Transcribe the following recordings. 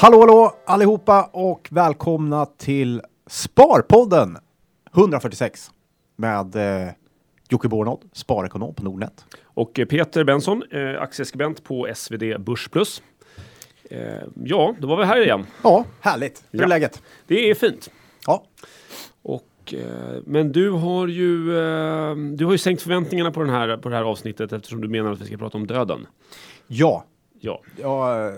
Hallå, hallå allihopa och välkomna till Sparpodden 146 med eh, Jocke Bornold, sparekonom på Nordnet. Och eh, Peter Benson, eh, aktieskribent på SvD Börsplus. Eh, ja, då var vi här igen. Ja, härligt. Hur är Ja. läget? Det är fint. Ja, Och, eh, men du har ju eh, du har ju sänkt förväntningarna på, den här, på det här avsnittet eftersom du menar att vi ska prata om döden. ja. Ja, Jag eh,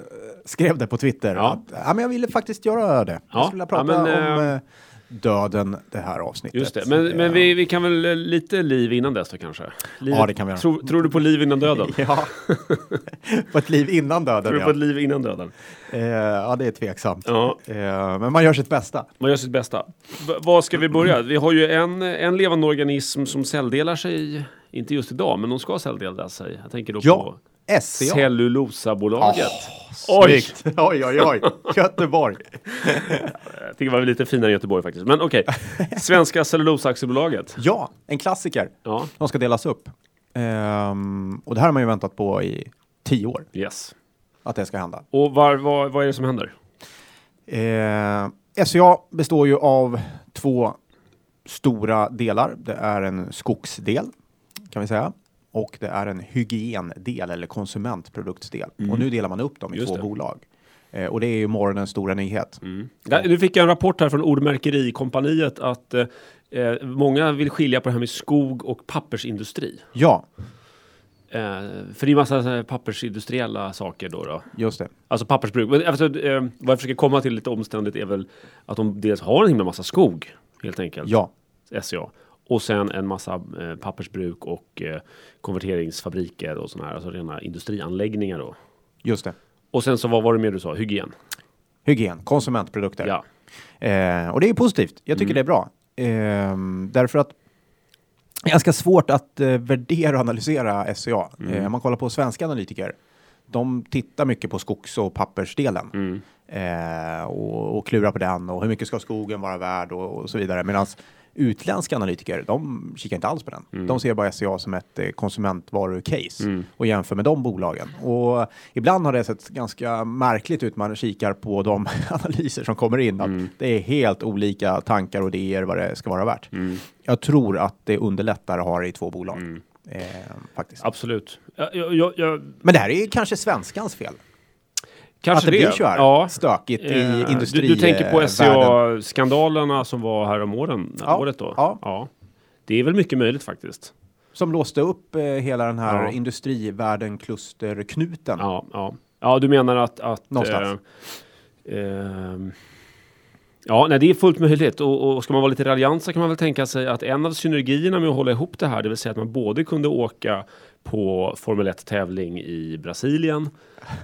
skrev det på Twitter. Ja. Att, ja, men jag ville faktiskt göra det. Jag Ja, skulle vilja prata ja, men, om eh, döden det här avsnittet. just det. Men, men vi, vi kan väl lite liv innan dess då kanske? Livet, Ja, det kan vi göra. Tror, tror du på liv innan döden? Ja, på ett liv innan döden. Tror du på ett liv innan döden? eh, ja det är tveksamt. Ja, Eh, men man gör sitt bästa. man gör sitt bästa. V vad ska vi börja? Vi har ju en, en levande organism som celldelar sig, inte just idag, men de ska celldela sig. Jag tänker då Ja, på SCA. Cellulosabolaget. Oj! Oj! oj, oj, oj. Göteborg. Jag tycker det var lite finare i Göteborg faktiskt. Men okej. Svenska Cellulosaaktiebolaget. Ja, en klassiker. Ja, De ska delas upp. Ehm, och det här har man ju väntat på i tio år, yes. att det ska hända. Och var, var, vad är det som händer? Eh, SCA består ju av två stora delar. Det är en skogsdel, kan vi säga. Och det är en hygiendel eller konsumentproduktsdel. Och nu delar man upp dem i Mm. Just två det. bolag. Eh, och det är ju morgonens stora nyhet. Där, nu fick jag en rapport här från Ordmärkerikompaniet att eh, eh, många vill skilja på det här med skog och pappersindustri. Ja, Eh, för det är massa pappersindustriella saker då. då. just det. Alltså pappersbruk. Men, alltså, eh, vad jag försöker komma till lite omständigt är väl att de dels har en himla massa skog helt enkelt. Ja, SCA. Och sen en massa eh, pappersbruk och eh, konverteringsfabriker och sådana här, alltså rena industrianläggningar då. just det. Och sen så vad var det mer du sa? Hygien? Hygien, konsumentprodukter. Ja. Eh, och det är positivt. Jag tycker det är bra. Ehm, därför att det är ganska svårt att eh, värdera och analysera SCA. Om man kollar på svenska analytiker, de tittar mycket på skogs och pappersdelen. Eh, och, och klurar på den och hur mycket ska skogen vara värd och, och så vidare. Medan utländska analytiker, de kikar inte alls på den. De ser bara SCA som ett eh, konsumentvaru-case och jämför med de bolagen. Och ibland har det sett ganska märkligt ut. Man kikar på de analyser som kommer in. Att Det är helt olika tankar och idéer vad det ska vara värt. Jag tror att det underlättar att ha det i två bolag. Eh, faktiskt. Absolut. Jag, jag, jag, Men det här är kanske svenskans fel. Kanske att det blir så här Ja. stökigt Eh, i du, industri du tänker på eh. SCA-skandalerna som var här om åren, Ja, året då? ja. Det är väl mycket möjligt faktiskt. Som låste upp eh, hela den här Ja. industrivärlden klusterknuten. Ja, ja. ja du menar att... att Någonstans. eh, ehm, ja, nej, det är fullt möjligt. Och, och ska man vara lite raljant så kan man väl tänka sig att en av synergierna med att hålla ihop det här, det vill säga att man både kunde åka på Formel 1-tävling i Brasilien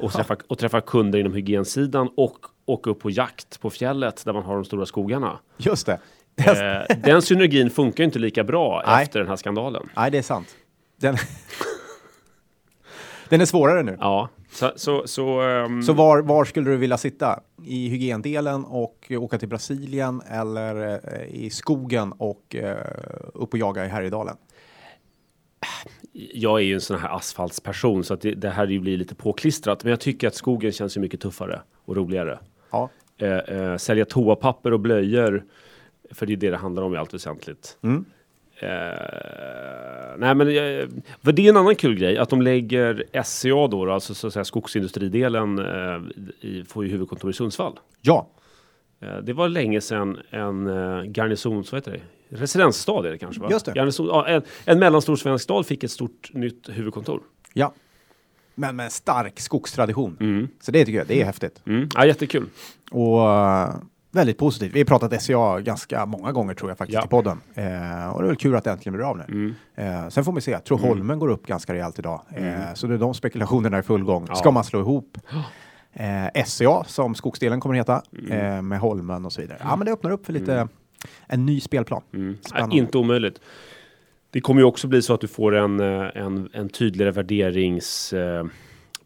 och träffa, och träffa kunder inom hygiensidan och åka upp på jakt på fjället där man har de stora skogarna. Just det. Eh, den synergin funkar inte lika bra Nej. efter den här skandalen. Nej, det är sant. Den, den är svårare nu. Ja, så, så, så, ehm, Så var, var skulle du vilja sitta? I hygiendelen och åka till Brasilien eller eh, i skogen och eh, upp och jaga i Härjedalen? Jag är ju en sån här asfaltsperson så att det, det här ju blir lite påklistrat. Men jag tycker att skogen känns ju mycket tuffare och roligare. Ja, Eh, eh, sälja toapapper och blöjor, för det är det det handlar om i allt väsentligt. Mm. Eh, nej men eh, för det är en annan kul grej att de lägger SCA då, då alltså så att säga skogsindustridelen eh, i, får ju huvudkontor i Sundsvall. ja. Eh, Det var länge sedan en uh, garnisons, vad heter det? Residensstad är det kanske va? Just det. Ja, en, en mellanstor svensk stad fick ett stort nytt huvudkontor. ja. Men med en stark skogstradition. Mm. Så det tycker jag, det är häftigt. Mm. Ja, jättekul. Och eh, väldigt positivt. Vi har pratat SCA ganska många gånger tror jag faktiskt Ja. i podden. Eh, och det är väl kul att det äntligen blir av nu. Mm. Eh, sen får vi se. Jag tror Holmen går upp ganska rejält idag. Eh, så det är de spekulationerna i full gång. Ja. Ska man slå ihop eh, SCA som skogsdelen kommer att heta Mm. eh, med Holmen och så vidare. Ja, men det öppnar upp för lite en ny spelplan. Mm. Nej, inte omöjligt. Det kommer ju också bli så att du får en, eh, en, en tydligare värderings eh,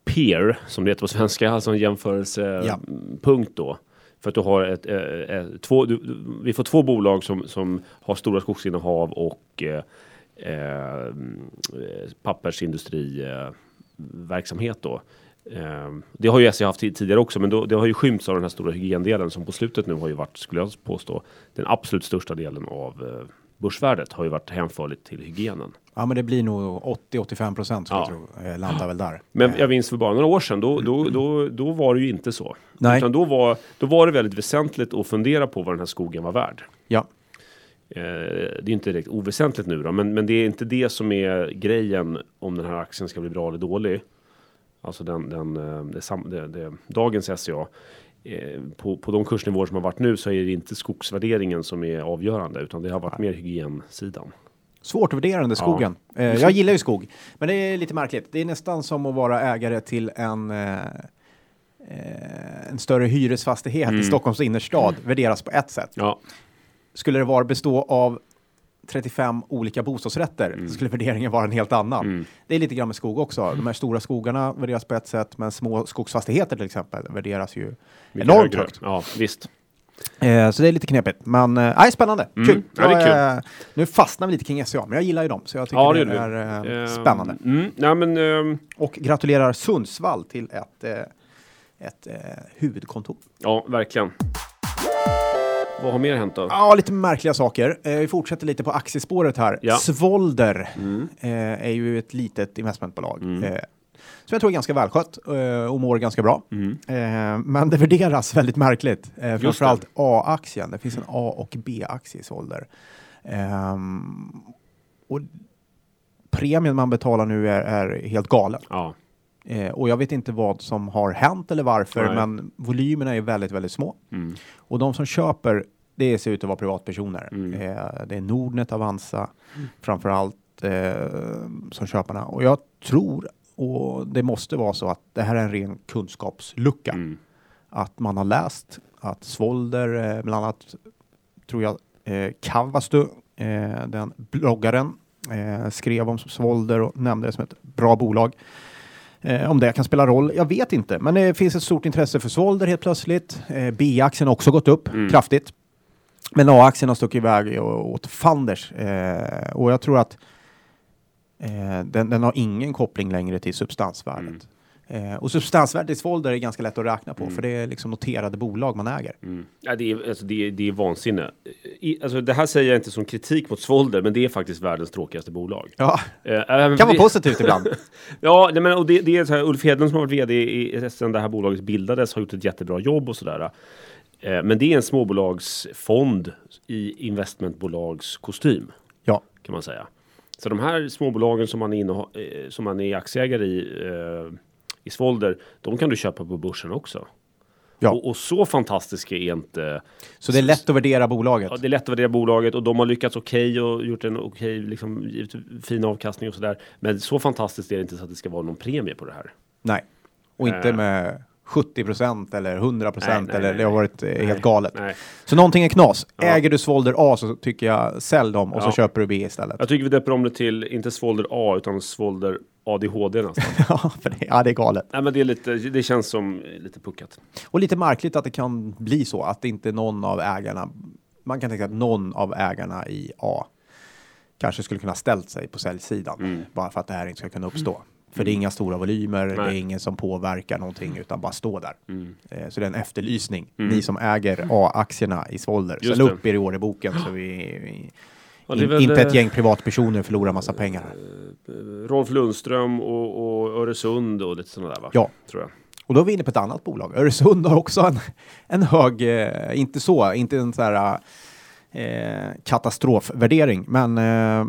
peer, som det heter på svenska, alltså en Ja. jämförelsepunkt då. För att du har ett, eh, eh, två, du, vi får två bolag som, som har stora skogsinnehav och eh, eh, pappersindustri eh, då. Eh, det har ju SE haft tidigare också, men då, det har ju skymts av den här stora hygiendelen som på slutet nu har ju varit, skulle jag påstå, den absolut största delen av eh, börsvärdet har ju varit hänförligt till hygienen. Ja, men det blir nog 80-85 procent skulle Ja. jag tro. Eh, Landar väl där. Men Eh, jag minns för bara några år sedan, då, då, då, då var det ju inte så. Nej. Utan då var, då var det väldigt väsentligt att fundera på vad den här skogen var värd. Ja, Eh, det är inte direkt oväsentligt nu då, men, men det är inte det som är grejen om den här aktien ska bli bra eller dålig. Alltså den, den, eh, det, det, dagens SCA. Eh, på, på de kursnivåer som har varit nu så är det inte skogsvärderingen som är avgörande utan det har varit mer hygiensidan. svårt att värdera den där skogen. Eh, jag gillar ju skog, men det är lite märkligt. Det är nästan som att vara ägare till en en större hyresfastighet Mm. i Stockholms innerstad värderas på ett sätt. Ja, Skulle det vara bestå av 35 olika bostadsrätter Mm. så skulle värderingen vara en helt annan. Det är lite grann med skog också. De här stora skogarna värderas på ett sätt, men små skogsfastigheter till exempel värderas ju mycket enormt högre. högt. Ja, visst. Eh, så det är lite knepigt. Men eh, spännande. Kul. Ja, det är Jag, eh, nu fastnar vi lite kring SCA, men jag gillar ju dem. Så jag tycker Ja, det, det är eh, Eh, spännande. Mm, nej, men, ehm, Och gratulerar Sundsvall till ett, eh, ett eh, huvudkontor. ja, verkligen. Vad har mer hänt då? Ja, lite märkliga saker. Eh, vi fortsätter lite på aktiespåret här. Ja. Svolder Mm. eh, är ju ett litet investmentbolag. Eh, som jag tror är ganska välskött eh, och mår ganska bra. Eh, men det värderas väldigt märkligt. Eh, framförallt A-aktien. Det finns en A och B-aktie i Svolder. Ehm, och premien man betalar nu är, är helt galen. Ja, Eh, och jag vet inte vad som har hänt eller varför, Nej. men volymerna är väldigt, väldigt små. mm. Och de som köper, det ser ut att vara privatpersoner. Mm. Eh, det är Nordnet, Avanza, framför allt eh, som köparna. Och jag tror, och det måste vara så att det här är en ren kunskapslucka. Mm. Att man har läst att Svolder, eh, bland annat, tror jag, eh, Kavastu, eh, den bloggaren, eh, skrev om Svolder och nämnde det som ett bra bolag. Eh, om det kan spela roll, jag vet inte. Men det finns ett stort intresse för Svolder helt plötsligt. Eh, B-aktien har också gått upp Mm. kraftigt. Men A-aktien har stuckit iväg och- åt fanders. Eh, och jag tror att eh, den, den har ingen koppling längre till substansvärdet. Eh, och substansvärdet i Svolder är ganska lätt att räkna på, för det är liksom noterade bolag man äger. Mm. Ja, det, är, alltså, det, är, det är vansinne. Alltså, det här säger jag inte som kritik mot Svolder, men det är faktiskt världens tråkigaste bolag. Ja, Eh, även kan vara positivt ibland. Ja, nej, men, och det, det är så här, Ulf Hedlund som har varit vd i, sedan det här bolaget bildades har gjort ett jättebra jobb och sådär. Eh, men det är en småbolagsfond i investmentbolagskostym Ja, kan man säga. Så de här småbolagen som man är, inne, eh, som man är aktieägare i eh, i Svolder, de kan du köpa på börsen också. Ja. Och, och så fantastiska är inte så det är lätt att värdera bolaget. Ja, det är lätt att värdera bolaget och de har lyckats okej och gjort en okej, liksom, givit fin avkastning och sådär. Men så fantastiskt är det inte så att det ska vara någon premie på det här. Nej, och inte Eh. med 70 procent eller 100 procent eller nej, det har varit eh, Nej, helt galet. Nej. Så någonting är knas. Ja. Äger du Svolder A så tycker jag sälj dem och så Ja. köper du B istället. Jag tycker vi döper om det till, inte Svolder A, utan Svolder ADHD nästan. ja, för det, ja, det är galet. Nej, men det, är lite, det känns som lite puckat. Och lite märkligt att det kan bli så att inte någon av ägarna, man kan tänka att någon av ägarna i A kanske skulle kunna ställt sig på säljsidan Mm. bara för att det här inte ska kunna uppstå. För det är inga stora volymer, det är Nej. ingen som påverkar någonting utan bara stå där. Mm. Eh, Så det är en efterlysning. Ni som äger A-aktierna i Svolder, ställ upp er i orderboken så vi, vi in, väl, inte ett eh, gäng privatpersoner förlorar massa pengar. eh, Rolf Lundström och, och Öresund och lite sådana där va? Ja. Tror jag. Och då är vi inne på ett annat bolag. Öresund har också en, en hög, eh, inte så, inte en så här eh, katastrofvärdering, men eh,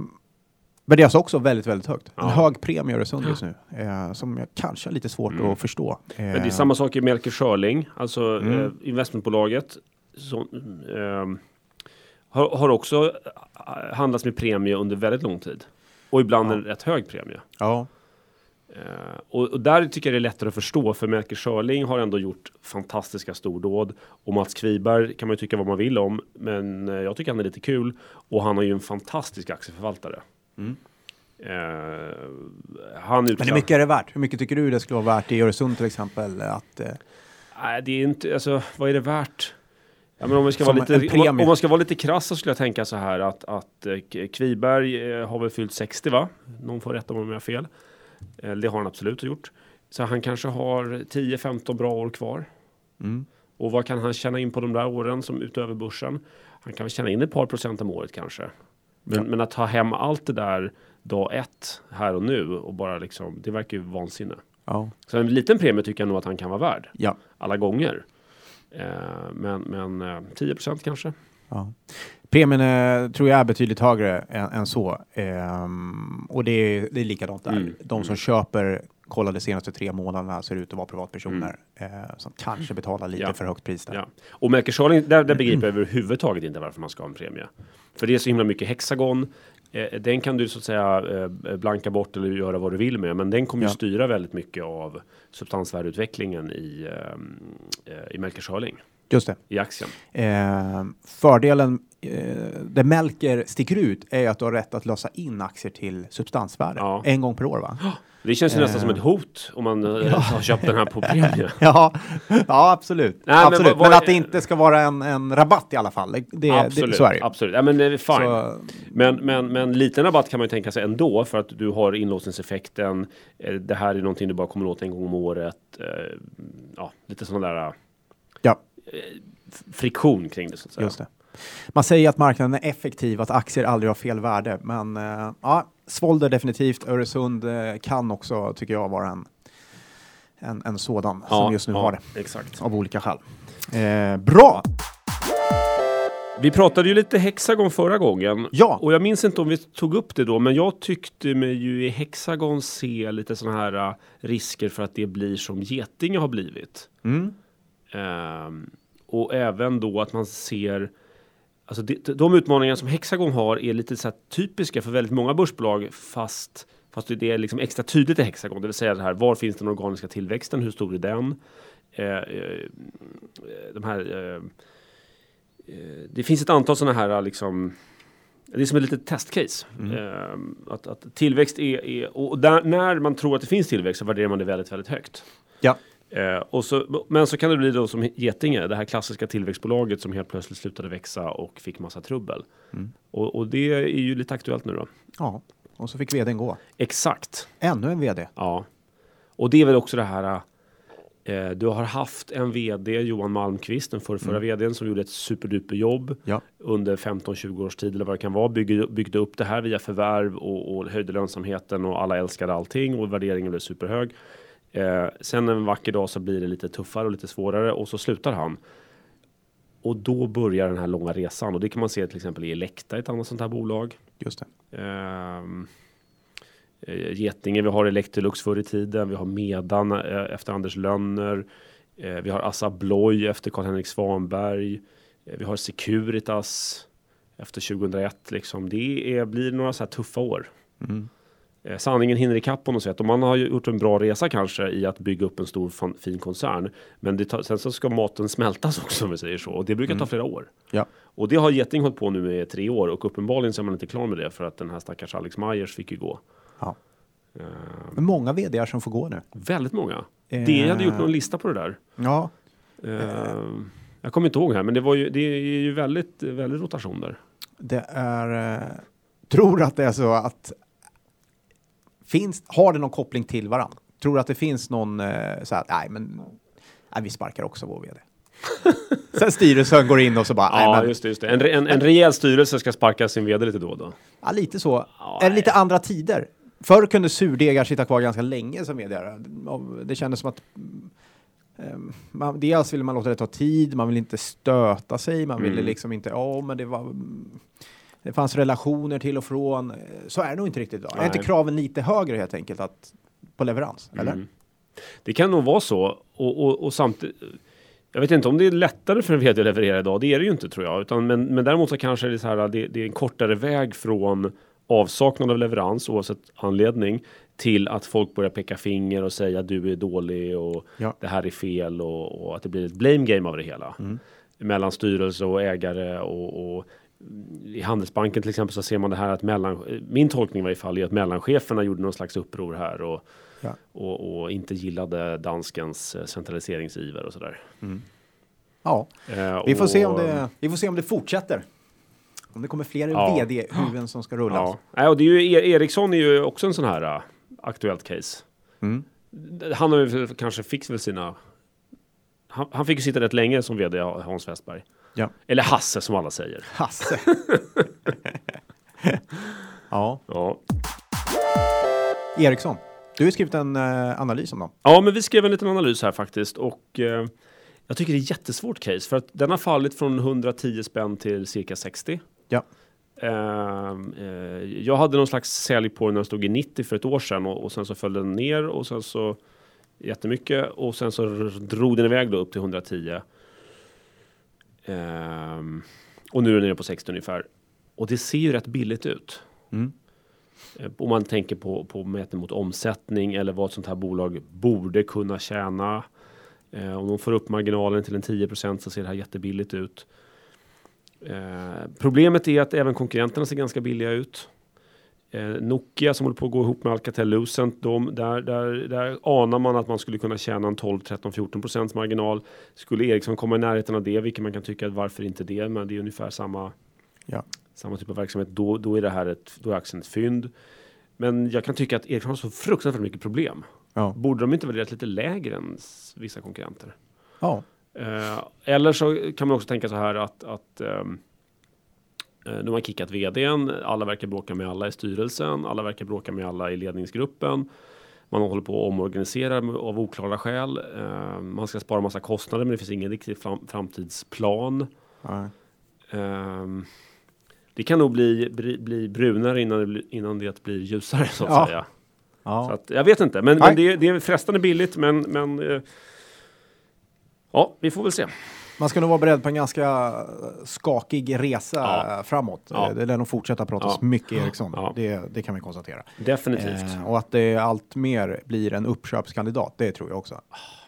värderas också väldigt, väldigt högt. En Ja. hög premie i Öresund just nu, eh, som jag kanske har lite svårt att förstå. Eh, Mm. Men det är samma sak i Melker Schörling, alltså Mm. investmentbolaget. Ehm, har, har också eh, handlats med premie under väldigt lång tid. Och ibland Ja. en rätt hög premie. Ja, Eh, och, och där tycker jag det är lättare att förstå för Melker Schörling har ändå gjort fantastiska stordåd. Och Mats Kviberg kan man ju tycka vad man vill om. Men eh, jag tycker han är lite kul. Och han har ju en fantastisk aktieförvaltare. Mm. Eh, han men hur mycket är det värt? Hur mycket tycker du det skulle vara värt i Öresund till exempel? Att, eh, Nej, det är inte, alltså vad är det värt? Ja, men om, vi ska vara lite, om, om man ska vara lite krass så skulle jag tänka så här att, att eh, Kviberg eh, har väl fyllt 60 va? Någon får rätta mig om jag har fel. Eh, det har han absolut gjort. Så han kanske har 10-15 bra år kvar. Mm. Och vad kan han tjäna in på de där åren som utöver börsen? Han kan väl tjäna in ett par procent om året kanske. Men, Ja. men att ta hem allt det där dag ett här och nu och bara liksom, det verkar ju vansinne. Ja. Så en liten premie tycker jag nog att han kan vara värd Ja. alla gånger. Eh, men men eh, 10 procent kanske. ja. Premien eh, tror jag är betydligt högre än, än så. Ehm, och det är, det är likadant där. Mm. De som köper kolla de senaste tre månaderna ser ut att vara privatpersoner eh, som kanske betalar lite Mm. Ja. för högt pris där. Ja. Och Schörling, där, där begriper jag överhuvudtaget inte varför man ska ha en premie. För det är så himla mycket hexagon. Eh, den kan du så att säga eh, blanka bort eller göra vad du vill med. Men den kommer Ja. ju styra väldigt mycket av substansvärdeutvecklingen i, eh, eh, i Melker Schörling, Just det. i aktien. Eh, fördelen eh, där Melker sticker ut är att du har rätt att lösa in aktier till substansvärde Ja. en gång per år va? Det känns ju nästan som ett hot om man eh, har köpt den här på premie. Ja, ja absolut. Nej, men absolut. vad- vad men att är- det inte ska vara en, en rabatt i alla fall. Det, absolut, det, så är det absolut. Ja, men det är fine. Så, Men, men, men liten rabatt kan man ju tänka sig ändå för att du har inlåsningseffekten. Eh, Det här är någonting du bara kommer åt en gång om året. Eh, Ja, lite sån där ja, friktion kring det så att säga. just det. Man säger att marknaden är effektiv, att aktier aldrig har fel värde. Men eh, ja, Svolder definitivt. Öresund eh, kan också, tycker jag, vara en, en, en sådan som just nu ja, har det. Exakt. Av olika skäl. Eh, bra! Vi pratade ju lite Hexagon förra gången. Ja. Och jag minns inte om vi tog upp det då, men jag tyckte mig ju i Hexagon se lite sådana här äh, risker för att det blir som Getinge har blivit. Mm. Ehm, och även då att man ser Alltså det, de utmaningar som Hexagon har är lite så typiska för väldigt många börsbolag fast, fast det är liksom extra tydligt i Hexagon. Det vill säga det här, var finns den organiska tillväxten? Hur stor är den? Eh, eh, de här, eh, eh, det finns ett antal sådana här liksom det är som ett litet testcase. Eh, att, att tillväxt är, är och där, när man tror att det finns tillväxt så värderar man det väldigt, väldigt högt. Ja. Eh, och så, men så kan det bli då som Getinge, det här klassiska tillväxtbolaget som helt plötsligt slutade växa och fick massa trubbel. Och, och det är ju lite aktuellt nu då. ja, och så fick vdn gå. Exakt. Ännu en vd. Ja. Och det är väl också det här. Eh, du har haft en vd, Johan Malmqvist, den förra, förra vdn som gjorde ett superduper jobb Ja. under 15-20 års tid eller vad det kan vara. Byggde, byggde upp det här via förvärv och, och höjde lönsamheten och alla älskade allting och värderingen blev superhög. Eh, sen en vacker dag så blir det lite tuffare och lite svårare och så slutar han. Och då börjar den här långa resan och det kan man se till exempel i Elekta, ett annat sånt här bolag. Just det. Ehm, eh, Getinge, vi har Electrolux förr i tiden, vi har Medan eh, efter Anders Lönner, eh, vi har Assa Abloy efter Karl-Henrik Svanberg, eh, vi har Securitas efter 2001. Liksom. Det är, blir några så här tuffa år. Mm. Eh, sanningen hinner ikapp på något sätt och man har ju gjort en bra resa kanske i att bygga upp en stor fan, fin koncern. Men det tar, sen så ska maten smältas också om vi säger så och det brukar ta flera år. Ja. Och det har Geting hållit på nu med tre år och uppenbarligen så är man inte klar med det för att den här stackars Alex Myers fick ju gå. ja. Eh, Men många vd som får gå nu. väldigt många. Eh. Det hade gjort någon lista på det där. Ja, Eh, jag kommer inte ihåg här men det, var ju, det är ju väldigt, väldigt rotation där. det är... Eh, tror att det är så att... Finns, har det någon koppling till varandra? Tror du att det finns någon eh, så här, nej men... Nej, vi sparkar också vår vd. Sen styrelsen går in och så bara, Ja, men, just det. Just det. En, en, en rejäl styrelse ska sparka sin vd lite då och då. ja, lite så. Ja, det lite andra tider? Förr kunde surdegar sitta kvar ganska länge som vd. Det kändes som att ehm, man, dels ville man låta det ta tid, man ville inte stöta sig, man ville Mm. liksom inte, ja men det var det fanns relationer till och från. Så är det nog inte riktigt idag. Är inte Nej. kraven lite högre helt enkelt att, på leverans? Eller? Mm. Det kan nog vara så. Och, och, och samtidigt, jag vet inte om det är lättare för en vd att leverera idag. Det är det ju inte tror jag. Utan, men, men däremot så kanske det är, så här, det, det är en kortare väg från avsaknad av leverans oavsett anledning till att folk börjar peka finger och säga du är dålig och Ja. det här är fel och, och att det blir ett blame game av det hela. Mm. Mellan styrelse och ägare och, och i Handelsbanken till exempel så ser man det här att mellan, min tolkning i varje fall är att mellancheferna gjorde någon slags uppror här och Ja. och, och inte gillade danskens eh, centraliseringsiver och sådär. ja. Eh, Vi får, och, se om det, vi får se om det fortsätter. Om det kommer fler Ja. vd-huvuden som ska rullas. Ja. Nej, och det är ju, E- Ericsson är ju också en sån här uh, aktuellt case. Mm. Han har ju kanske fick väl sina... Han, han fick ju sitta rätt länge som vd Hans Westberg. Ja. Eller Hasse som alla säger. Hasse. ja. Ja. Eriksson, du har skrivit en eh, analys om dem. ja, men vi skrev en liten analys här faktiskt och eh, jag tycker det är jättesvårt case för att den har fallit från 110 spänn till cirka 60. Ja. Eh, jag hade någon slags sälj på den när den stod i 90 för ett år sedan och, och sen så föll den ner och sen så jättemycket och sen så drog den iväg då upp till 110. Ehm, och nu är den nere på 60 ungefär. Och det ser ju rätt billigt ut. Mm. Eh, Om man tänker på, på mätning mot omsättning eller vad ett sånt här bolag borde kunna tjäna. Eh, om de får upp marginalen till en 10% så ser det här jättebilligt ut. Eh, problemet är att även konkurrenterna ser ganska billiga ut. Eh, Nokia som håller på att gå ihop med Alcatel Lucent, de, där, där, där anar man att man skulle kunna tjäna en 12, 13, 14 procents marginal. Skulle Ericsson komma i närheten av det, vilket man kan tycka att varför inte det, men det är ungefär samma, Ja. samma typ av verksamhet, då, då är det här ett, då är aktien ett fynd. Men jag kan tycka att Ericsson har så fruktansvärt mycket problem. Ja. Borde de inte värderas lite lägre än vissa konkurrenter? ja. Eh, eller så kan man också tänka så här att, att eh, nu har man kickat vdn, alla verkar bråka med alla i styrelsen, alla verkar bråka med alla i ledningsgruppen. Man håller på att omorganisera av oklara skäl. Eh, man ska spara massa kostnader men det finns ingen riktig fram, framtidsplan. ja. Ehm, det kan nog bli, bli, bli brunare innan det, innan det blir ljusare så att Ja. säga. ja. Så att, jag vet inte, men, Nej. men det, det är frestande billigt men, men eh, ja, vi får väl se. Man ska nog vara beredd på en ganska skakig resa Ja. framåt. Ja. Eh, Det lär nog fortsätta pratas Ja. mycket Ericsson. Ja. Det, det kan vi konstatera. Definitivt. Eh, och att det allt mer blir en uppköpskandidat, det tror jag också.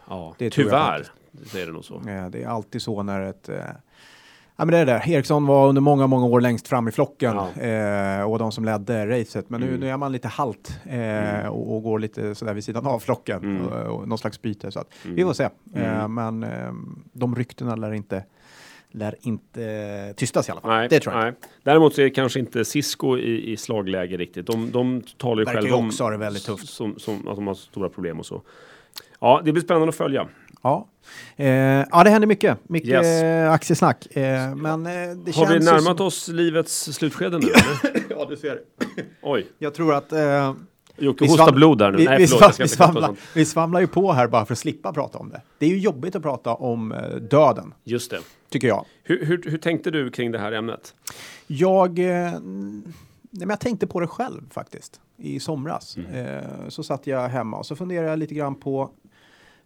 Ja, Det tror jag tyvärr faktiskt. så är det nog så. Eh, det är alltid så när ett... Eh, ja men det är det där. Ericsson var under många, många år längst fram i flocken Ja. eh, och de som ledde racet. Men nu, Mm. nu är man lite halt eh, Mm. och, och går lite sådär vid sidan av flocken. Mm. Och, och någon slags byte. Så att, Mm. Vi får se. Eh, Mm. men eh, de ryktena lär inte, lär inte tystas i alla fall. Nej, det tror jag nej. Däremot så är kanske inte Cisco i, i slagläge riktigt. De, de talar ju Verkar ju själva om också ha det väldigt tufft. Som, som, att de har stora problem och så. Ja, det blir spännande att följa. Ja. Eh, ja, det händer mycket. Mycket Yes. aktiesnack. Eh, men eh, det Har vi närmat som... oss livets slutskede nu? Ja, du ser. Oj, Jag tror att... Eh, Jocke hostar blod där nu. vi, Nej, vi, förlåt, vi, svamlar, vi svamlar ju på här bara för att slippa prata om det. Det är ju jobbigt att prata om eh, döden, Just det. tycker jag. Hur, hur, hur tänkte du kring det här ämnet? Jag, eh, nej, men jag tänkte på det själv faktiskt i somras. Mm. Eh, så satt jag hemma och så funderade jag lite grann på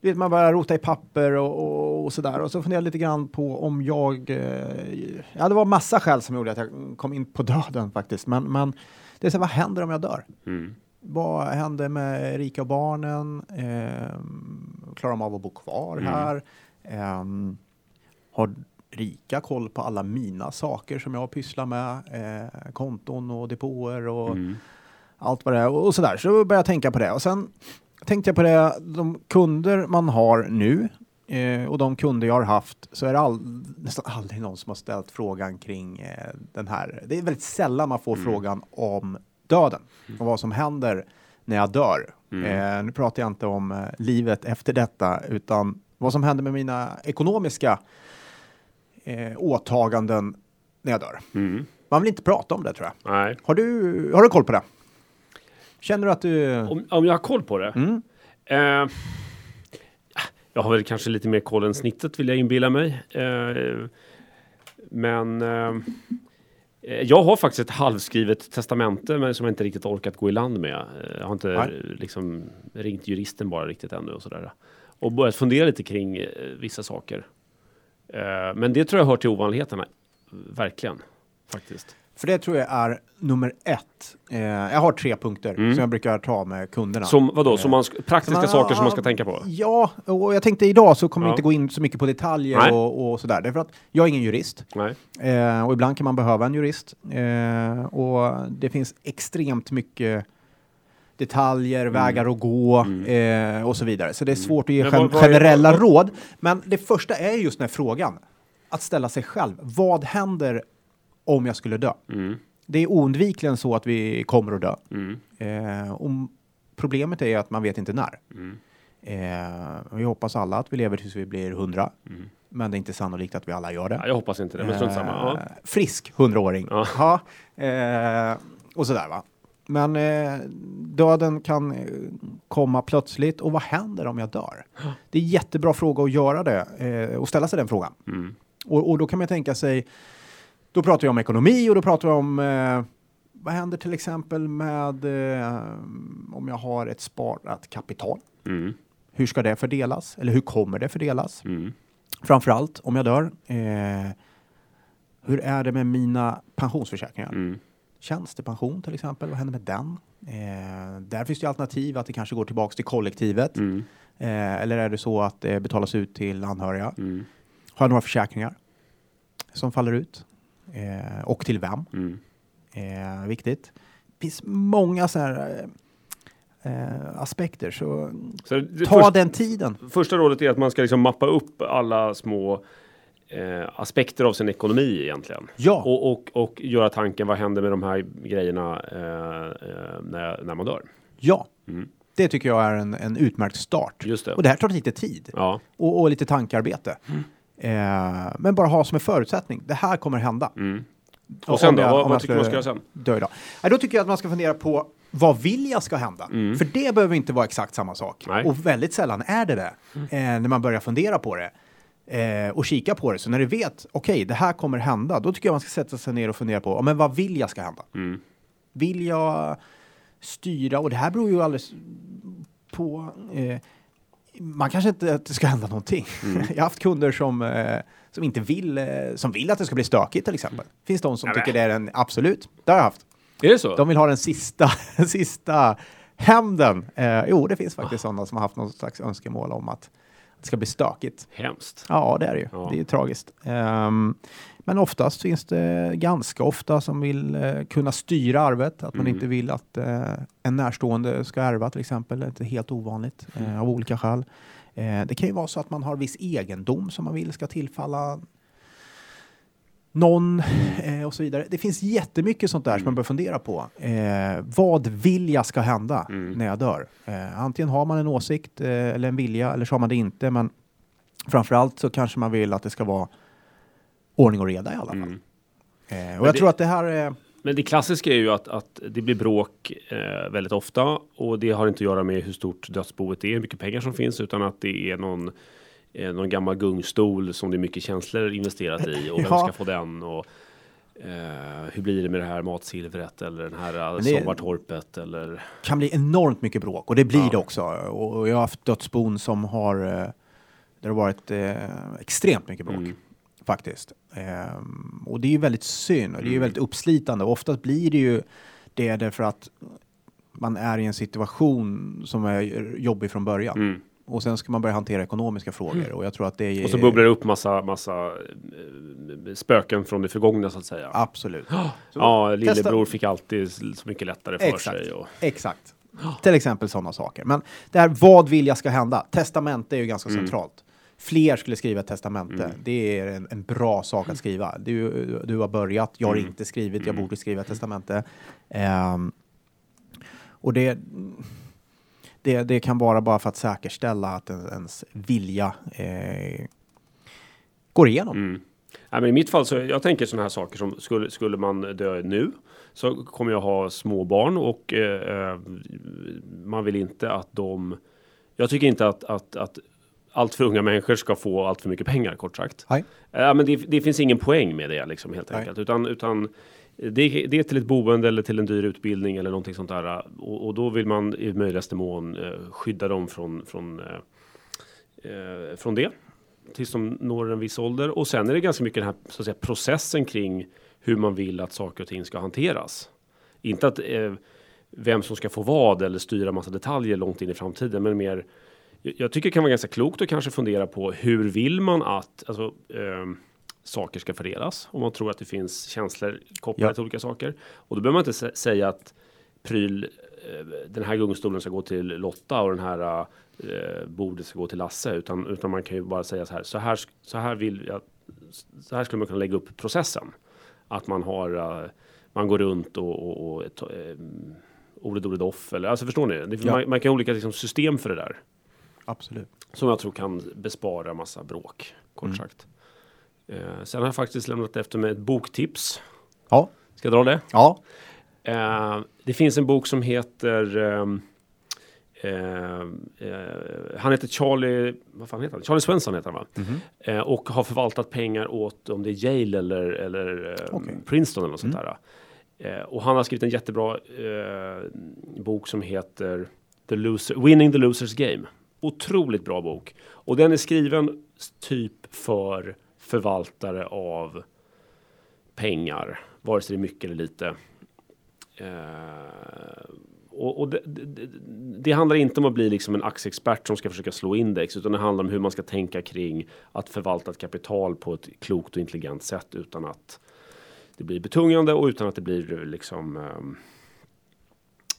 du vet, man börjar rota i papper och, och, och sådär. Och så funderade jag lite grann på om jag... Eh, ja, det var massa skäl som gjorde att jag kom in på döden faktiskt. Men, men det är så här, vad händer om jag dör? Mm. Vad händer med Erika och barnen? Ehm, klarar de av att bo kvar Mm. här? Ehm, har Rika koll på alla mina saker som jag pysslar med? Eh, konton och depåer och Mm. allt vad det är och, och sådär. Så började jag tänka på det och sen tänkte jag på det, de kunder man har nu eh, och de kunder jag har haft så är det all, nästan aldrig någon som har ställt frågan kring eh, den här. Det är väldigt sällan man får Mm. frågan om döden och vad som händer när jag dör. Mm. Eh, nu pratar jag inte om eh, livet efter detta utan vad som händer med mina ekonomiska eh, åtaganden när jag dör. Mm. Man vill inte prata om det tror jag. Nej. Har du, har du koll på det? Känner du att du... Om, om jag har koll på det? Mm. Eh, jag har väl kanske lite mer koll än snittet vill jag inbilla mig. Eh, men eh, jag har faktiskt ett halvskrivet testamente men som jag inte riktigt orkat gå i land med. Eh, Jag har inte Nej. liksom ringt juristen bara riktigt ännu och sådär. Och börjat fundera lite kring eh, vissa saker. Eh, men det tror jag hör till ovanligheterna. Verkligen. Faktiskt. För det tror jag är nummer ett. Eh, jag har tre punkter Mm. som jag brukar ta med kunderna. Som vadå? Eh, Som man, sk- praktiska man- saker som man ska tänka på? Ja, och jag tänkte idag så kommer Ja. jag inte gå in så mycket på detaljer och, och sådär. Därför att jag är ingen jurist. Eh, och ibland kan man behöva en jurist. Eh, och det finns extremt mycket detaljer, vägar att gå eh, och så vidare. Så det är svårt att ge Mm. Gen- generella råd. Men det första är just den här frågan. Att ställa sig själv. Vad händer om jag skulle dö? Mm. Det är oundvikligen så att vi kommer att dö. Mm. Eh, och problemet är att man vet inte när. Mm. Eh, vi hoppas alla att vi lever tills vi blir 100. Men det är inte sannolikt att vi alla gör det. Ja, jag hoppas inte det, men strunt samma. Ja. Eh, frisk hundraåring. Ja. Ja. Eh, och sådär va. Men eh, döden kan eh, komma plötsligt och vad händer om jag dör? Det är jättebra fråga att göra det eh, och ställa sig den frågan. Mm. Och, och då kan man tänka sig, då pratar vi om ekonomi och då pratar vi om eh, vad händer till exempel med eh, om jag har ett sparat kapital? Mm. Hur ska det fördelas? Eller hur kommer det fördelas? Mm. Framförallt om jag dör. Eh, hur är det med mina pensionsförsäkringar? Mm. Tjänstepension till exempel, vad händer med den? Eh, där finns det alternativ att det kanske går tillbaks till kollektivet. Mm. Eh, eller är det så att det betalas ut till anhöriga? Mm. Har jag några försäkringar som faller ut? Eh, och till vem? Mm. Eh, viktigt. Det finns många så här eh, aspekter, så Så det, ta först, den tiden. första rådet är att man ska liksom mappa upp alla små eh, aspekter av sin ekonomi egentligen. Ja, Och, och, och göra tanken, vad händer med de här grejerna eh, eh, när, när man dör? ja. Mm. Det tycker jag är en, en utmärkt start. Just det. Och det här tar lite tid Ja. och, och lite tankarbete. Eh, men bara ha som en förutsättning. Det här kommer hända. Mm. Och Och sen då? jag- Vad, vad tycker du man ska göra sen? Dö idag. Ja, då tycker jag att man ska fundera på vad vill jag ska hända? För det behöver inte vara exakt samma sak. Nej. Och väldigt sällan är det det. Eh, när man börjar fundera på det. Eh, och kika på det. Så när du vet, okej, det här kommer hända. Då tycker jag man ska sätta sig ner och fundera på, ja, men vad vill jag ska hända? Mm. Vill jag styra? Och det här beror ju alldeles på... Eh, man kanske inte att det ska hända någonting. jag har haft kunder som, eh, som inte vill, eh, som vill att det ska bli stökigt till exempel. Finns de som Ja, men- tycker det är en absolut. Det har jag haft. Är det så? De vill ha den sista, sista hämnden. Eh, jo, det finns faktiskt sådana som har haft någon slags önskemål om att det ska bli stökigt. Hemskt. Ja, det är det ju. Ja. Det är ju tragiskt. Ehm, men oftast finns det ganska ofta som vill eh, kunna styra arvet. Att man Mm. inte vill att eh, en närstående ska ärva till exempel. Det är inte helt ovanligt Mm. eh, av olika skäl. Eh, det kan ju vara så att man har viss egendom som man vill ska tillfalla någon eh, och så vidare. Det finns jättemycket sånt där som man bör fundera på. Eh, vad vill jag ska hända Mm. när jag dör? Eh, antingen har man en åsikt eh, eller en vilja eller så har man det inte. Men framförallt så kanske man vill att det ska vara ordning och reda i alla fall. Mm. Eh, och Men jag det- tror att det här är... Men det klassiska är ju att, att det blir bråk eh, väldigt ofta och det har inte att göra med hur stort dödsboet är, hur mycket pengar som finns, utan att det är någon, eh, någon gammal gungstol som det är mycket känslor investerat i och vem Ja. ska få den och eh, hur blir det med det här matsilvret eller den här eh, det- sommartorpet eller kan bli enormt mycket bråk och det blir Ja. det också. Och, jag har haft dödsbon som har eh, där det har varit eh, extremt mycket bråk Mm. faktiskt. Ehm, och det är ju väldigt synd och det är ju Mm. väldigt uppslitande och oftast blir det ju det därför att man är i en situation som är jobbig från början mm. Och sen ska man börja hantera ekonomiska frågor och jag tror att det är och så bubblar det upp massa, massa eh, spöken från det förgångna så att säga. absolut. Så Ja, testa- lillebror fick alltid så mycket lättare för Exakt. sig. Och, Exakt. Till exempel sådana saker. Men det här, vad vill jag ska hända? Testamente är ju ganska Mm. centralt. Fler skulle skriva ett testamente. Mm. Det är en, en bra sak att skriva. Du, du har börjat, jag har Mm. inte skrivit, jag Mm. borde skriva ett testamente. Ehm, och det, det, det kan vara bara för att säkerställa att en- ens vilja eh, går igenom. Mm. Nej, men I mitt fall så jag tänker sådana här saker som skulle, skulle man dö nu så kommer jag ha små barn och eh, eh, man vill inte att de. Jag tycker inte att, att, att allt för unga människor ska få allt för mycket pengar kort sagt. Nej. Ja, men det, det finns ingen poäng med det liksom helt Nej. enkelt, utan, utan det, det är till ett boende eller till en dyr utbildning eller någonting sånt där och, och då vill man i möjligaste mån eh, skydda dem från från eh, eh, från det tills de når en viss ålder. Och sen är det ganska mycket den här så att säga, processen kring hur man vill att saker och ting ska hanteras. Inte att eh, vem som ska få vad eller styra massa detaljer långt in i framtiden, men mer. Jag jag tycker det kan vara ganska klokt att kanske fundera på hur vill man att alltså, eh, saker ska fördelas? Om man tror att det finns känslor kopplade Ja. till olika saker. Och då behöver man inte sä- säga att pryl, eh, den här gungstolen ska gå till Lotta och den här eh, bordet ska gå till Lasse. Utan, utan man kan ju bara säga så här, så här, så här vill jag, så här skulle man kunna lägga upp processen. Att man har, eh, man går runt och, och, och eh, ordet ordet off eller, alltså förstår ni? Det, Ja. man, man kan ha olika liksom, system för det där. Absolut. Som jag tror kan bespara massa bråk, kort Mm. sagt. Eh, sen har jag faktiskt lämnat efter mig ett boktips. Ja. Ska jag dra det? Ja. Eh, det finns en bok som heter ehm, eh, eh, han heter Charlie, vad fan heter han? Charlie Svensson heter han va? Eh, och har förvaltat pengar åt om det är Yale eller, eller eh, Okej. Princeton eller något sånt där. Eh, och han har skrivit en jättebra eh, bok som heter the Loser, Winning the Losers Game. Otroligt bra bok. Och den är skriven typ för förvaltare av pengar, vare sig det är mycket eller lite. Eh, och och det, det, det handlar inte om att bli liksom en aktieexpert som ska försöka slå index, utan det handlar om hur man ska tänka kring att förvalta ett kapital på ett klokt och intelligent sätt utan att det blir betungande och utan att det blir liksom ehm,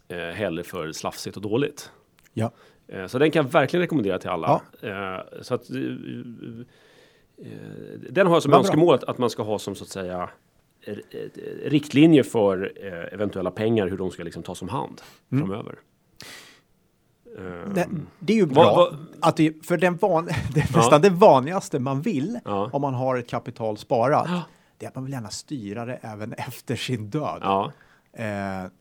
eh, heller för slafsigt och dåligt. Ja. Eh, så den kan jag verkligen rekommendera till alla. Eh, så att, eh, eh, den har jag som önskemål att, att man ska ha som så att säga r- eh, riktlinjer för eh, eventuella pengar, hur de ska liksom tas om hand Mm. framöver. Eh, Det, det är ju bra. vad- Att det, för den van, det Ja. nästan det vanligaste man vill Ja. om man har ett kapital sparat. Ja. Det är att man vill gärna styra det även efter sin död. ja, Eh,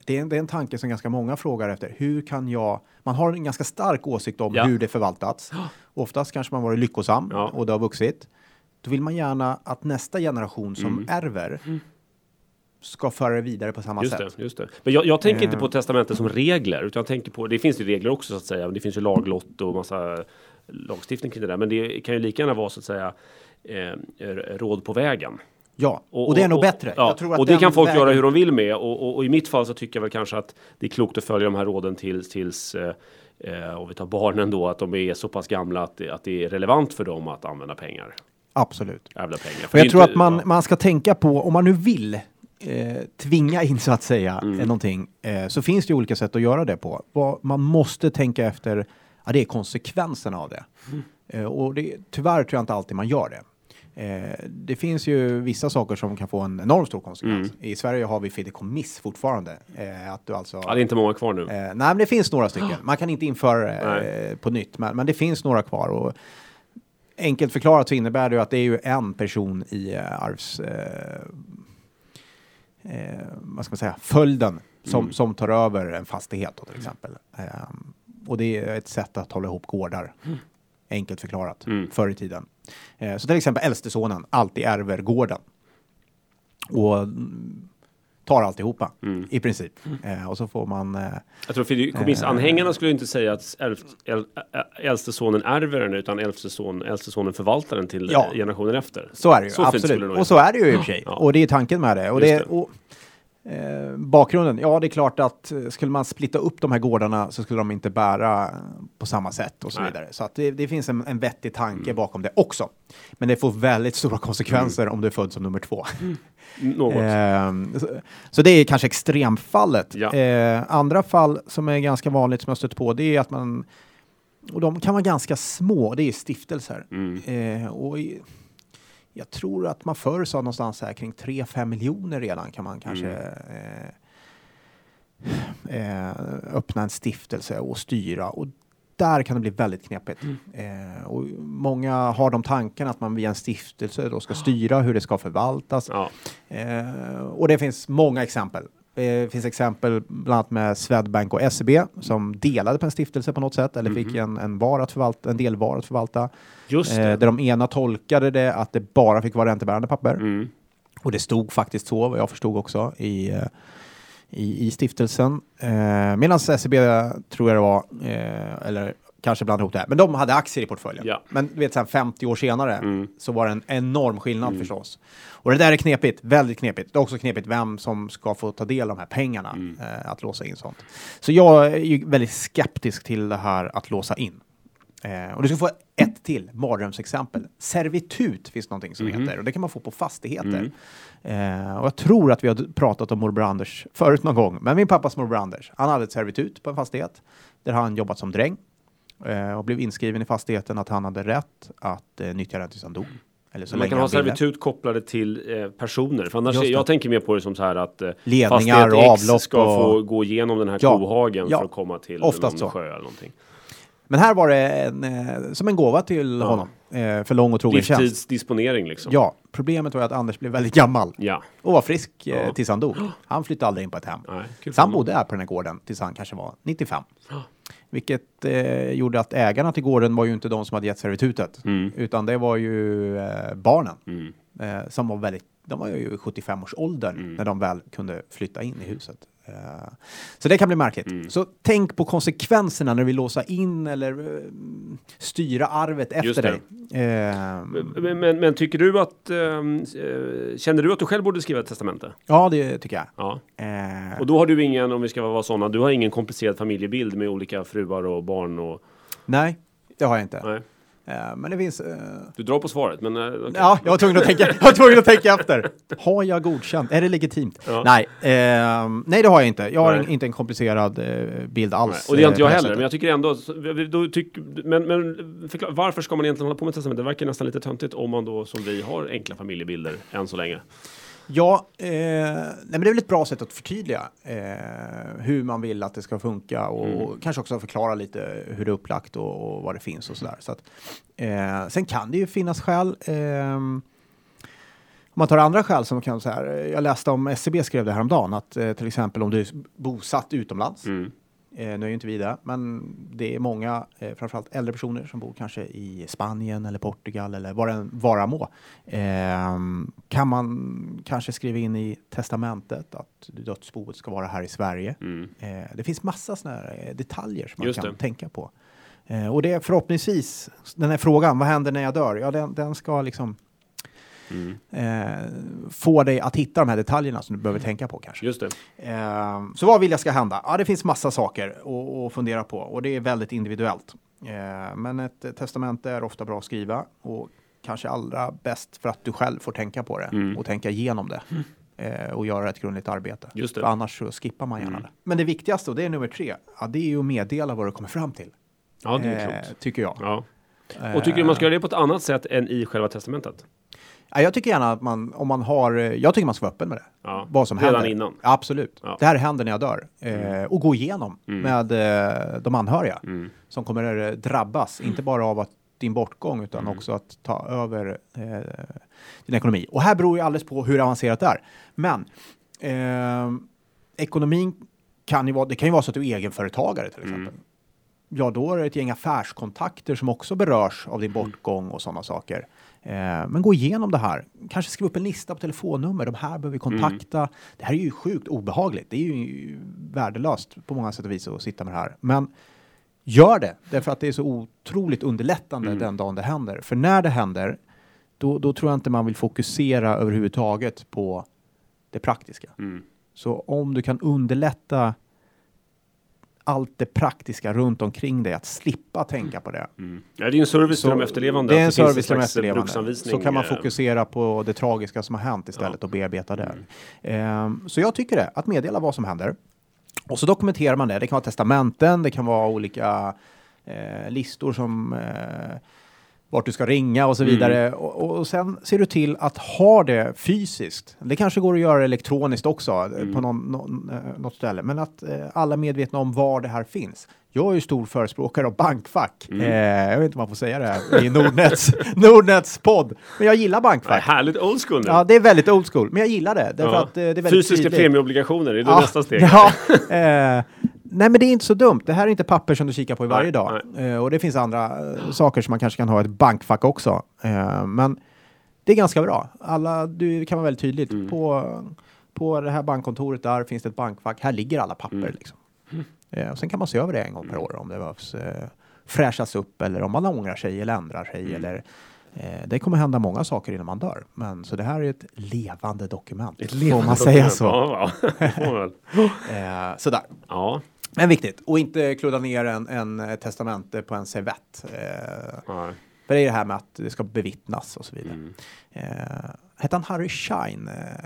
det, är en, det är en tanke som ganska många frågar efter. Hur kan jag... Man har en ganska stark åsikt om hur det förvaltats. Oftast kanske man varit lyckosam och det har vuxit. Då vill man gärna att nästa generation som Mm. ärver ska föra det vidare på samma just sätt. det, just det. Men jag, jag tänker inte Eh. på testamentet som regler, utan jag tänker på, det finns ju regler också så att säga, det finns ju laglott och massa lagstiftning kring det där, men det kan ju lika gärna vara så att säga eh, råd på vägen. Ja, och, det är nog bättre. Ja, Jag tror att och det kan folk vägen- göra hur de vill med. Och, och, och i mitt fall så tycker jag väl kanske att det är klokt att följa de här råden tills, tills eh, eh, om vi tar barnen då, att de är så pass gamla att det, att det är relevant för dem att använda pengar. Absolut. Ärvda pengar. För Och jag tror inte- att man, ja. man ska tänka på, om man nu vill eh, tvinga in så att säga Mm. eh, någonting, eh, så finns det olika sätt att göra det på. Vad man måste tänka efter, ja, det är konsekvenserna av det. Mm. Eh, och det, tyvärr tror jag inte alltid man gör det. Eh, det finns ju vissa saker som kan få en enormt stor konsekvens. I Sverige har vi fideikommiss fortfarande. Eh, att du alltså, Mm. Ja, det är inte många kvar nu. Eh, nej, men det finns några stycken. Man kan inte införa det eh, på nytt, men, men det finns några kvar. Och enkelt förklarat så innebär det ju att det är ju en person i eh, arvs... Eh, eh, vad ska man säga? Följden som, Mm. som tar över en fastighet då, till exempel. Eh, och det är ett sätt att hålla ihop gårdar. Enkelt förklarat, Mm. förr i tiden. Eh, så till exempel äldste sonen alltid ärver gården. Och mm, tar alltihopa, Mm. i princip. Eh, och så får man... Eh, Jag tror fideikommissanhängarna skulle inte säga att äldste sonen ärver den, utan äldste, son, äldste sonen förvaltar den till Ja. eh, generationen efter. Så är det ju, Så det absolut. nog Och så är det ju i och för sig. Ja. Och det är tanken med det. Och, Just det, det. och eh, bakgrunden, ja det är klart att eh, skulle man splitta upp de här gårdarna så skulle de inte bära på samma sätt och så Nej. vidare. Så att det, det finns en, en vettig tanke bakom det också. Men det får väldigt stora konsekvenser om du är född som nummer två. Något. Ehm, så, så det är kanske extremfallet. Ja. Eh, andra fall som är ganska vanligt som jag stött på, det är att man och de kan vara ganska små, det är stiftelser. Mm. Eh, och i, jag tror att man förr sa någonstans här kring 3-5 miljoner redan kan man kanske Mm. eh, eh, öppna en stiftelse och styra. Och där kan det bli väldigt knepigt. Mm. Eh, och många har de tankarna att man via en stiftelse då ska styra hur det ska förvaltas. Ja. Eh, och det finns många exempel. Det finns exempel bland annat med Swedbank och SEB som delade på en stiftelse på något sätt eller fick en, en, var att förvalta, en del var att förvalta. Just Eh, det. där de ena tolkade det att det bara fick vara räntebärande papper. Mm. Och det stod faktiskt så, vad jag förstod också, i, eh, i, i stiftelsen. Eh, Medan SEB, tror jag det var, eh, eller kanske blandade ihop det här, men de hade aktier i portföljen. Ja. Men du vet, sen 50 år senare Mm. så var det en enorm skillnad förstås. Och det där är knepigt, väldigt knepigt. Det är också knepigt vem som ska få ta del av de här pengarna, Mm. eh, att låsa in sånt. Så jag är ju väldigt skeptisk till det här att låsa in. Eh, och du ska få ett till mardrömsexempel. Servitut finns någonting som Mhm. heter och det kan man få på fastigheter. Mm. Eh, och jag tror att vi har pratat om morbror Anders förut någon gång. Men min pappas morbror Anders, han hade ett servitut på en fastighet där han jobbat som dräng eh, och blev inskriven i fastigheten att han hade rätt att eh, nyttja den tills han dog. Eller så man kan ha servitut kopplade till eh, personer. För annars, jag tänker mer på det som så här att eh, Ledningar och avlopp ska och- få gå igenom den här Ja, kohagen ja. för att komma till Oftast någon så. sjö eller någonting. Men här var det en, eh, som en gåva till honom. Eh, för lång och trogen tjänst. Livstidsdisponering liksom. Ja, problemet var ju att Anders blev väldigt gammal Ja. och var frisk eh, Ja. tills han dog. Han flyttade aldrig in på ett hem. Nej, kul Så han honom. bodde här på den här gården tills han kanske var 95. Ja. Vilket eh, gjorde att ägarna till gården var ju inte de som hade gett servitutet. Mm. Utan det var ju eh, barnen. Mm. Eh, som var väldigt, de var ju i 75-årsåldern Mm. när de väl kunde flytta in i huset. Eh, så det kan bli märkligt. Mm. Så tänk på konsekvenserna när vi låsa in eller eh, styra arvet efter dig. Eh, Men, men, men tycker du att... ehm, eh, känner du att du själv borde skriva ett testamente? ja, det tycker jag. Ja. Och då har du ingen, om vi ska vara sådana, du har ingen komplicerad familjebild med olika fruar och barn och... nej, det har jag inte. Nej. Eh, men det finns... Eh, Du drar på svaret, men... eh, okej. Ja, jag var tvungen att tänka, jag var tvungen att tänka efter. Har jag godkänt? Är det legitimt? Ja. Nej, ehm, nej, det har jag inte. Jag har Nej. en, inte en komplicerad eh, bild Nej, alls. Och det är eh, inte jag heller, men jag tycker ändå... då tyck, men men förklara, varför ska man egentligen hålla på med testamente? Det verkar nästan lite töntigt om man då som vi har enkla familjebilder än så länge. Ja, eh, nej, men det är väl ett bra sätt att förtydliga eh, hur man vill att det ska funka och Mm. kanske också förklara lite hur det är upplagt och, och vad det finns och sådär. Så att, eh, sen kan det ju finnas skäl. ehm, om man tar andra skäl som kan så här. Jag läste om SCB skrev det häromdagen att eh, till exempel om du är bosatt utomlands. Mm. Eh, nu är ju inte vi det, men det är många, eh, framförallt äldre personer som bor kanske i Spanien eller Portugal eller vad det än vara må. Ehm, kan man kanske skriva in i testamentet att dödsboet ska vara här i Sverige? Mm. Eh, det finns massa sådana här eh, detaljer som man Just kan det. tänka på. Eh, och det är förhoppningsvis, den här frågan, vad händer när jag dör? Ja, den, den ska liksom Mm. eh, få dig att hitta de här detaljerna som du behöver tänka på kanske. Just det. Eh, så vad vill jag ska hända? Ja, det finns massa saker att, fundera på och det är väldigt individuellt. Eh, men ett eh, testamente är ofta bra att skriva och kanske allra bäst för att du själv får tänka på det Mm. och tänka igenom det. Eh, och göra ett grundligt arbete. Just det. För annars så skippar man gärna Mm. det. Men det viktigaste, och det är nummer tre, ja, det är ju att meddela vad du kommer fram till. Ja, det är Eh, klokt. tycker jag. Ja. Och tycker du man ska göra det på ett annat sätt än i själva testamentet? Ja, jag tycker gärna att man, om man har, eh, jag tycker man ska vara öppen med det. Ja. Vad som Redan händer. innan? Absolut. Ja. Det här händer när jag dör. Eh, och gå igenom Mm. med eh, de anhöriga Mm. som kommer eh, drabbas, inte bara av att din bortgång utan Mm. också att ta över eh, din ekonomi. Och här beror ju alldeles på hur avancerat det är. Men eh, ekonomin kan ju vara, det kan ju vara så att du är egenföretagare till exempel. Mm. Ja, då är det ett gäng affärskontakter som också berörs av din bortgång och sådana saker. Eh, men gå igenom det här. Kanske skriv upp en lista på telefonnummer. De här behöver vi kontakta. Det här är ju sjukt obehagligt. Det är ju värdelöst på många sätt och vis att sitta med det här. Men gör det, därför att det är så otroligt underlättande Mm. den dagen det händer. För när det händer, då, då tror jag inte man vill fokusera överhuvudtaget på det praktiska. Mm. Så om du kan underlätta allt det praktiska runt omkring dig, att slippa tänka på det. Mm. Ja, det är en service till de efterlevande. Det är en service till de efterlevande. Så kan man eh, fokusera på det tragiska som har hänt istället och bearbeta det. Mm. Ehm, så jag tycker det, att meddela vad som händer. Och så dokumenterar man det. Det kan vara testamenten, det kan vara olika eh, listor som eh, vart du ska ringa och så Mm. vidare. Och, och sen ser du till att ha det fysiskt. Det kanske går att göra elektroniskt också eh, Mm. på någon, någon, eh, något ställe. Men att eh, alla är medvetna om var det här finns. Jag är ju stor förespråkare av bankfack. Mm. Eh, jag vet inte om man får säga det här i Nordnets, Nordnets podd. Men jag gillar Ja, bankfack. härligt old school nu. Ja, det är väldigt old school. Men jag gillar det. Därför Ja. att eh, det är väldigt Fysiska tydligt. premieobligationer, är det Ja, nästa steg? Ja, eh, nej, men det är inte så dumt. Det här är inte papper som du kikar på i varje Nej, dag. Eh, och det finns andra eh, saker som man kanske kan ha i ett bankfack också. Eh, men det är ganska bra. Alla, du kan vara väldigt tydligt. Mm. På, på det här bankkontoret där finns det ett bankfack. Här ligger alla papper. Mm. Liksom. Och sen kan man se över det en gång per år om det behövs eh, fräschas upp eller om man ångrar sig eller ändrar sig. Mm. Eller, det kommer hända många saker innan man dör. Men så det här är ett levande dokument. Ett får levande man säga dokument. så. Ja, ja. får man sådär. ja. Men viktigt. Och inte kludda ner en, en testamente på en servett. Eh, för det är det här med att det ska bevittnas och så vidare. Mm. Eh, hette han Harry Shine? Eh,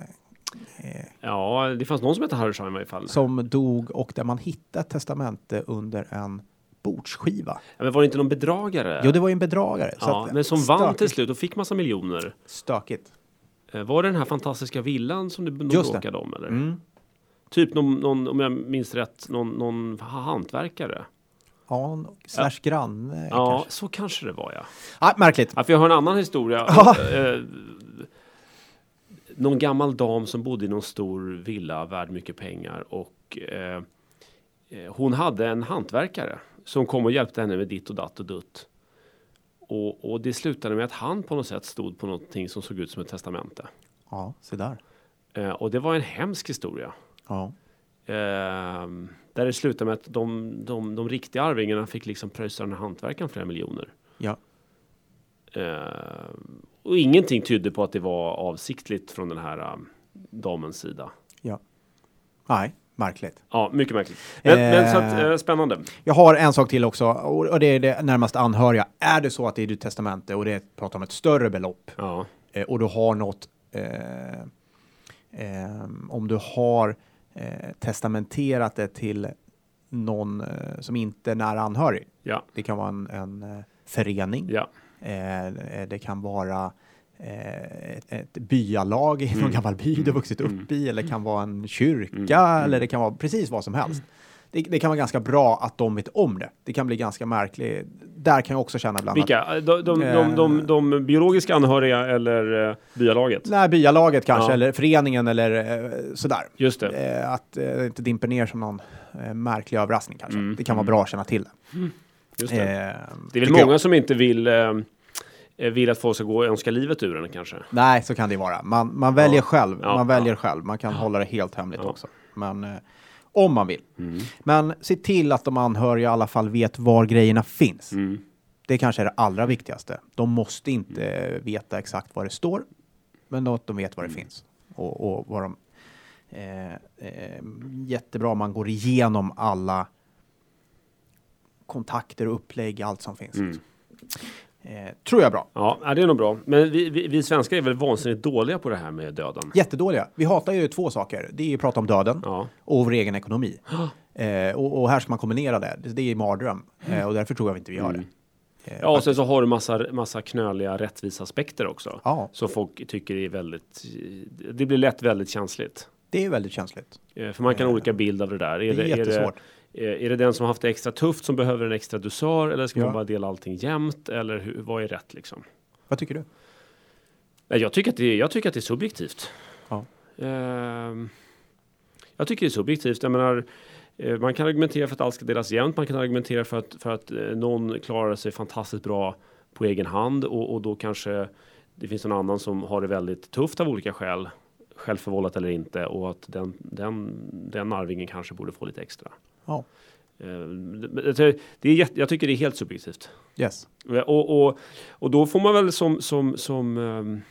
eh, ja, det fanns någon som hette Harry Schein i varje fall. som dog och där man hittade testamente under en bordsskiva. Ja, men var det inte någon bedragare? Jo, det var ju en bedragare. ja, att- men som vann stökigt. till slut och fick massa miljoner. Stökigt. Eh, Var det den här fantastiska villan som det. bråkade om? Eller? Mm. Typ någon, någon, om jag minns rätt, någon, någon hantverkare. an slash granne. Ja, kanske. så kanske det var ja. Ah, märkligt. ja för jag har en annan historia. Ja. Eh, någon gammal dam som bodde i någon stor villa värd mycket pengar och eh, eh, hon hade en hantverkare som kom och hjälpte henne med ditt och datt och dutt. Och, och det slutade med att han på något sätt stod på någonting som såg ut som ett testamente. Ja, se där. Eh, och det var en hemsk historia. Ja. Ehm, där det slutade med att de, de, de riktiga arvingarna fick liksom pröjsa den här hantverkaren flera miljoner. Ja. Ehm, och ingenting tydde på att det var avsiktligt från den här um, damens sida. ja. Nej, märkligt. Ja, mycket märkligt. Men, men så att, Eh. eh, spännande. Jag har en sak till också och och det är det närmast anhöriga. Är det så att det är ditt testamente och det pratar om ett större belopp Ja, eh, och du har något, eh, eh, om du har eh, testamenterat det till någon eh, som inte är nära anhörig. ja, Det kan vara en, en eh, förening. ja. Eh, det kan vara ett, ett byalag i någon gammal by du vuxit upp i, eller kan vara en kyrka, eller det kan vara precis vad som helst. Det, det kan vara ganska bra att de vet om det. Det kan bli ganska märkligt. Där kan jag också känna ibland att Vilka? De, de, de, de, de biologiska anhöriga eller eh, byalaget? Nej, byalaget kanske, Ja. eller föreningen eller eh, sådär. Just det. Eh, att eh, det inte dimper ner som någon eh, märklig överraskning kanske. Mm, Det kan vara bra att känna till det. Just det. Eh, det är väl jag. många som inte vill, eh, eh, vill att folk ska gå och önska livet ur en kanske. Nej, så kan det vara. Man, man väljer Ja. själv. Ja, Man väljer ja. själv. Man kan hålla det helt hemligt också. Men eh, om man vill. Mm. Men se till att de anhöriga i alla fall vet var grejerna finns. Mm. Det kanske är det allra viktigaste. De måste inte eh, veta exakt vad det står, men att de vet var det Mm. finns. Och, och vad de... Eh, eh, jättebra om man går igenom alla kontakter och upplägg, allt som finns. Mm. Eh, tror jag är bra. Ja, det är nog bra. Men vi, vi, vi svenskar är väl vansinnigt dåliga på det här med döden. Jättedåliga. Vi hatar ju två saker. Det är ju att prata om döden Ja. och vår egen ekonomi. Eh, och, och här ska man kombinera det. Det, det är mardröm. Eh, och därför tror jag inte vi gör det. Eh, Mm. Ja, och sen så har du massa, massa knöliga rättvisaspekter också. Ja. Så folk tycker det är väldigt, det blir lätt väldigt känsligt. det är väldigt känsligt. Eh, För man kan ha olika bild av det där. Det är jättesvårt. Är det, är det den som har haft det extra tufft som behöver en extra dusör eller ska Ja. man bara dela allting jämnt eller hur, vad är rätt liksom? Vad tycker du? Nej, Jag tycker att det är, jag tycker att det är subjektivt. Ja. Ehm, jag tycker det är subjektivt. Jag menar, eh, man kan argumentera för att allt ska delas jämnt. Man kan argumentera för att, för att eh, någon klarar sig fantastiskt bra på egen hand och, och då kanske det finns någon annan som har det väldigt tufft av olika skäl. Självförvållat eller inte och att den, den, den arvingen kanske borde få lite extra. Ja. Eh, det- är jag tycker det är helt subjektivt. Yes. Och, och, och då får man väl som, som, som ehm,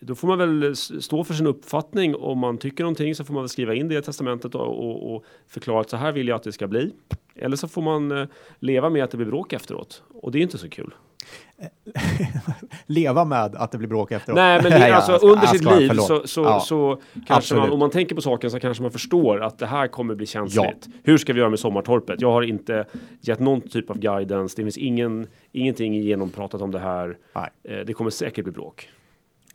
då får man väl stå för sin uppfattning. Om man tycker någonting så får man väl skriva in det i testamentet och, och, och förklara att så här vill jag att det ska bli. Eller så får man eh, leva med att det blir bråk efteråt. Och det är inte så kul. Leva med att det blir bråk efteråt. Nej, men det, alltså, under sitt liv förlåt. så, så, Ja, så kanske absolut. man, om man tänker på saken så kanske man förstår att det här kommer bli känsligt. Hur ska vi göra med sommartorpet? Jag har inte gett någon typ av guidance. Det finns ingen, ingenting genompratat om det här. Nej. Eh, det kommer säkert bli bråk.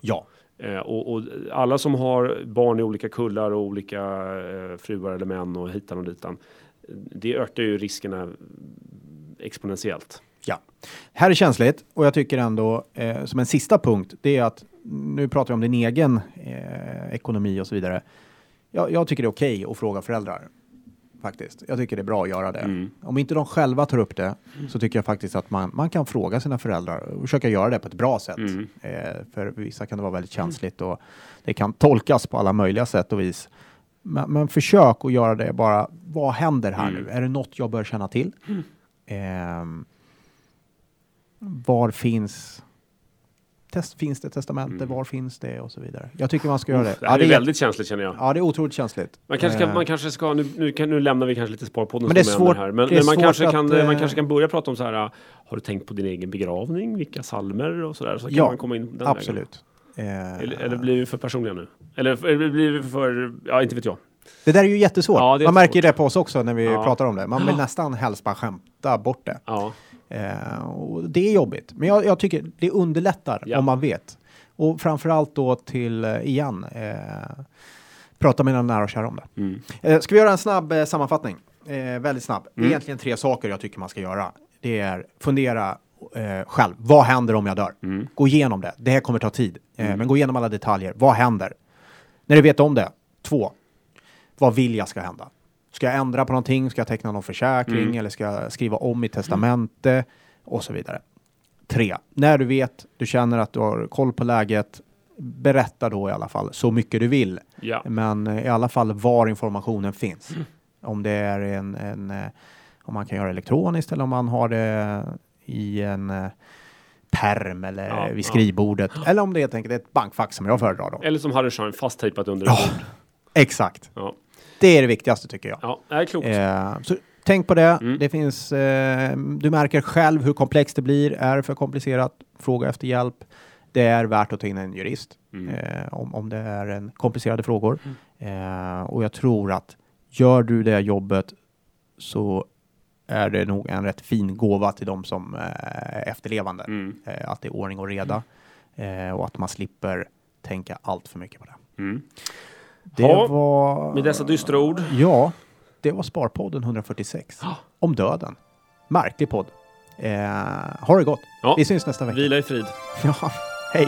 Ja. Eh, och, och alla som har barn i olika kullar och olika eh, fruar eller män och hitan och ditan. Det ökar ju riskerna exponentiellt. Ja. Här är känsligt och jag tycker ändå eh, som en sista punkt, det är att nu pratar vi om din egen eh, ekonomi och så vidare. Jag, jag tycker det är okej att fråga föräldrar. Faktiskt. Jag tycker det är bra att göra det. Mm. Om inte de själva tar upp det så tycker jag faktiskt att man, man kan fråga sina föräldrar och försöka göra det på ett bra sätt. Mm. Eh, för vissa kan det vara väldigt känsligt och det kan tolkas på alla möjliga sätt och vis. Men, men försök att göra det bara, vad händer här Mm. nu? Är det något jag bör känna till? Ehm, var finns test, finns det testamente? Var finns det? Och så vidare. Jag tycker man ska göra det. Mm. Det här Ja, är, det är, väldigt känsligt känner jag. ja, det är otroligt känsligt. Man kanske, ska, Eh, man kanske ska, nu, nu, kan, nu lämnar vi kanske lite Sparpodden Men det är svårt- här. Men, men man, kanske att, kan, eh, man kanske kan börja prata om så här, ah, har du tänkt på din egen begravning? Vilka salmer och sådär? Så kan Ja, man komma in den vägen. Absolut. Eh, Eller, eller blir vi för personliga nu? Eller, eller blir vi för, ja inte vet jag. Det där är ju jättesvårt. Ja, är man märker ju det på oss också när vi Ja. pratar om det. Man vill nästan helst bara skämta bort det. Ja, Eh, och det är jobbigt. Men jag, jag tycker det underlättar Ja. om man vet. Och framförallt då till, eh, igen, eh, prata med någon nära och kära om det. mm. Eh, ska vi göra en snabb eh, sammanfattning? eh, väldigt snabb. Mm. Egentligen tre saker jag tycker man ska göra. Det är fundera själv. Vad händer om jag dör? Mm. Gå igenom det. Det här kommer ta tid. Eh, Men gå igenom alla detaljer. Vad händer? När du vet om det. Två. Vad vill jag ska hända? Ska jag ändra på någonting? Ska jag teckna någon försäkring? Mm. Eller ska jag skriva om mitt testamente? Och så vidare. Tre. När du vet, du känner att du har koll på läget. Berätta då i alla fall så mycket du vill. Ja. Men eh, i alla fall var informationen finns. Mm. Om det är en, en eh, om man kan göra det elektroniskt eller om man har det i en eh, perm eller Ja, vid ja. skrivbordet. Eller om det helt enkelt är ett bankfax som jag föredrar då. Eller som Harry Schein, fasttejpat under ett Ja. bord. Exakt. Ja. Det är det viktigaste tycker jag. Ja, det är klokt. Eh, så tänk på det. Mm. Det finns, eh, du märker själv hur komplext det blir. Är det för komplicerat? Fråga efter hjälp. Det är värt att ta in en jurist Mm. eh, om, om det är en komplicerade frågor. Eh, och jag tror att gör du det jobbet så är det nog en rätt fin gåva till de som eh, efterlevande. Mm. Eh, att det är ordning och reda eh, och att man slipper tänka allt för mycket på det. Mm. Det Ja, var... Med dessa dystra ord. Ja, det var Sparpodden 146. Om döden. Märklig podd. Eh, ha det gott. Ja. Vi syns nästa vecka. Vila i frid. Ja, hej.